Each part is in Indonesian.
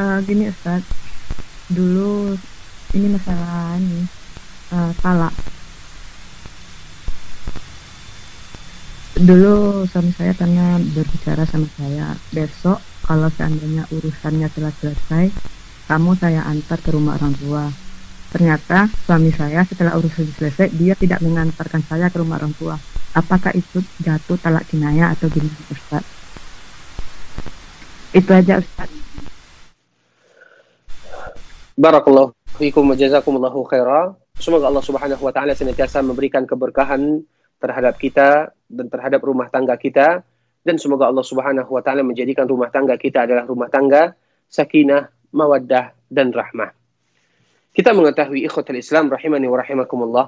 uh, gini Ustaz. Dulu ini masalah ini uh, talak dulu suami saya pernah berbicara sama saya besok kalau seandainya urusannya telah selesai kamu saya antar ke rumah orang tua. Ternyata suami saya setelah urusan selesai dia tidak mengantarkan saya ke rumah orang tua. Apakah itu jatuh talak kinaya atau gimana Ustaz? Itu aja Ustaz Barakallahu fiikum wa jazakumullahu khaira. Semoga Allah Subhanahu wa taala senantiasa memberikan keberkahan terhadap kita dan terhadap rumah tangga kita dan semoga Allah Subhanahu wa taala menjadikan rumah tangga kita adalah rumah tangga sakinah, mawaddah dan rahmah. Kita mengetahui ikhwatul Islam rahimani wa rahimakumullah.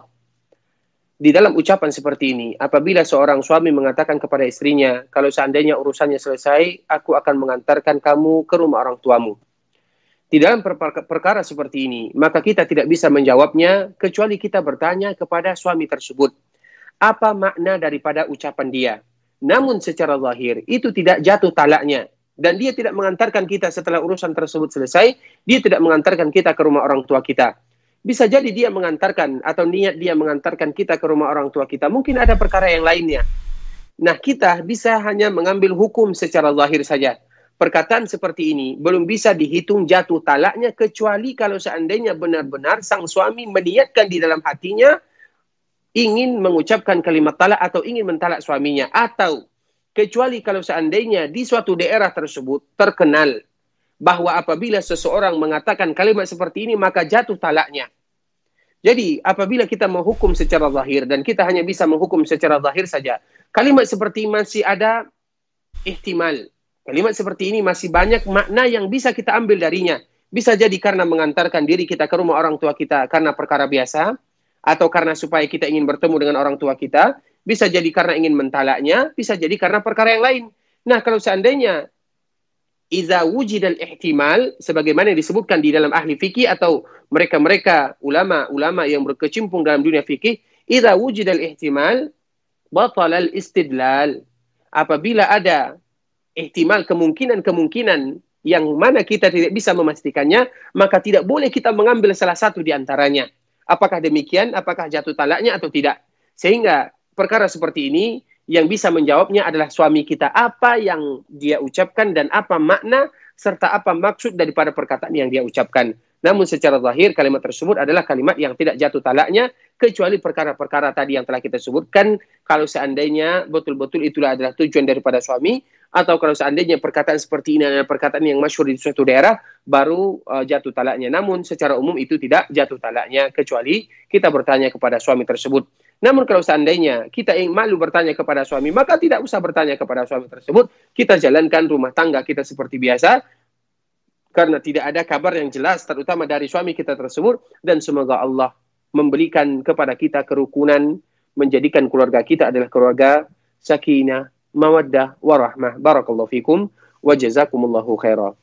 Di dalam ucapan seperti ini, apabila seorang suami mengatakan kepada istrinya, kalau seandainya urusannya selesai, aku akan mengantarkan kamu ke rumah orang tuamu di dalam perkara seperti ini, maka kita tidak bisa menjawabnya kecuali kita bertanya kepada suami tersebut. Apa makna daripada ucapan dia? Namun secara zahir, itu tidak jatuh talaknya. Dan dia tidak mengantarkan kita setelah urusan tersebut selesai, dia tidak mengantarkan kita ke rumah orang tua kita. Bisa jadi dia mengantarkan atau niat dia mengantarkan kita ke rumah orang tua kita. Mungkin ada perkara yang lainnya. Nah, kita bisa hanya mengambil hukum secara zahir saja perkataan seperti ini belum bisa dihitung jatuh talaknya kecuali kalau seandainya benar-benar sang suami meniatkan di dalam hatinya ingin mengucapkan kalimat talak atau ingin mentalak suaminya atau kecuali kalau seandainya di suatu daerah tersebut terkenal bahwa apabila seseorang mengatakan kalimat seperti ini maka jatuh talaknya. Jadi apabila kita menghukum secara zahir dan kita hanya bisa menghukum secara zahir saja, kalimat seperti masih ada ihtimal, Kalimat seperti ini masih banyak makna yang bisa kita ambil darinya. Bisa jadi karena mengantarkan diri kita ke rumah orang tua kita karena perkara biasa, atau karena supaya kita ingin bertemu dengan orang tua kita, bisa jadi karena ingin mentalaknya, bisa jadi karena perkara yang lain. Nah, kalau seandainya iza wujidal ihtimal sebagaimana disebutkan di dalam ahli fikih atau mereka-mereka ulama-ulama yang berkecimpung dalam dunia fikih, iza wujidal ihtimal batal al istidlal. Apabila ada ihtimal kemungkinan-kemungkinan yang mana kita tidak bisa memastikannya, maka tidak boleh kita mengambil salah satu di antaranya. Apakah demikian, apakah jatuh talaknya atau tidak. Sehingga perkara seperti ini yang bisa menjawabnya adalah suami kita. Apa yang dia ucapkan dan apa makna serta apa maksud daripada perkataan yang dia ucapkan. Namun secara zahir kalimat tersebut adalah kalimat yang tidak jatuh talaknya kecuali perkara-perkara tadi yang telah kita sebutkan kalau seandainya betul-betul itulah adalah tujuan daripada suami atau kalau seandainya perkataan seperti ini adalah perkataan yang masyhur di suatu daerah baru uh, jatuh talaknya. Namun secara umum itu tidak jatuh talaknya kecuali kita bertanya kepada suami tersebut. Namun kalau seandainya kita ingin malu bertanya kepada suami, maka tidak usah bertanya kepada suami tersebut. Kita jalankan rumah tangga kita seperti biasa karena tidak ada kabar yang jelas terutama dari suami kita tersebut dan semoga Allah memberikan kepada kita kerukunan menjadikan keluarga kita adalah keluarga sakinah mawaddah warahmah barakallahu fikum wa jazakumullahu khairan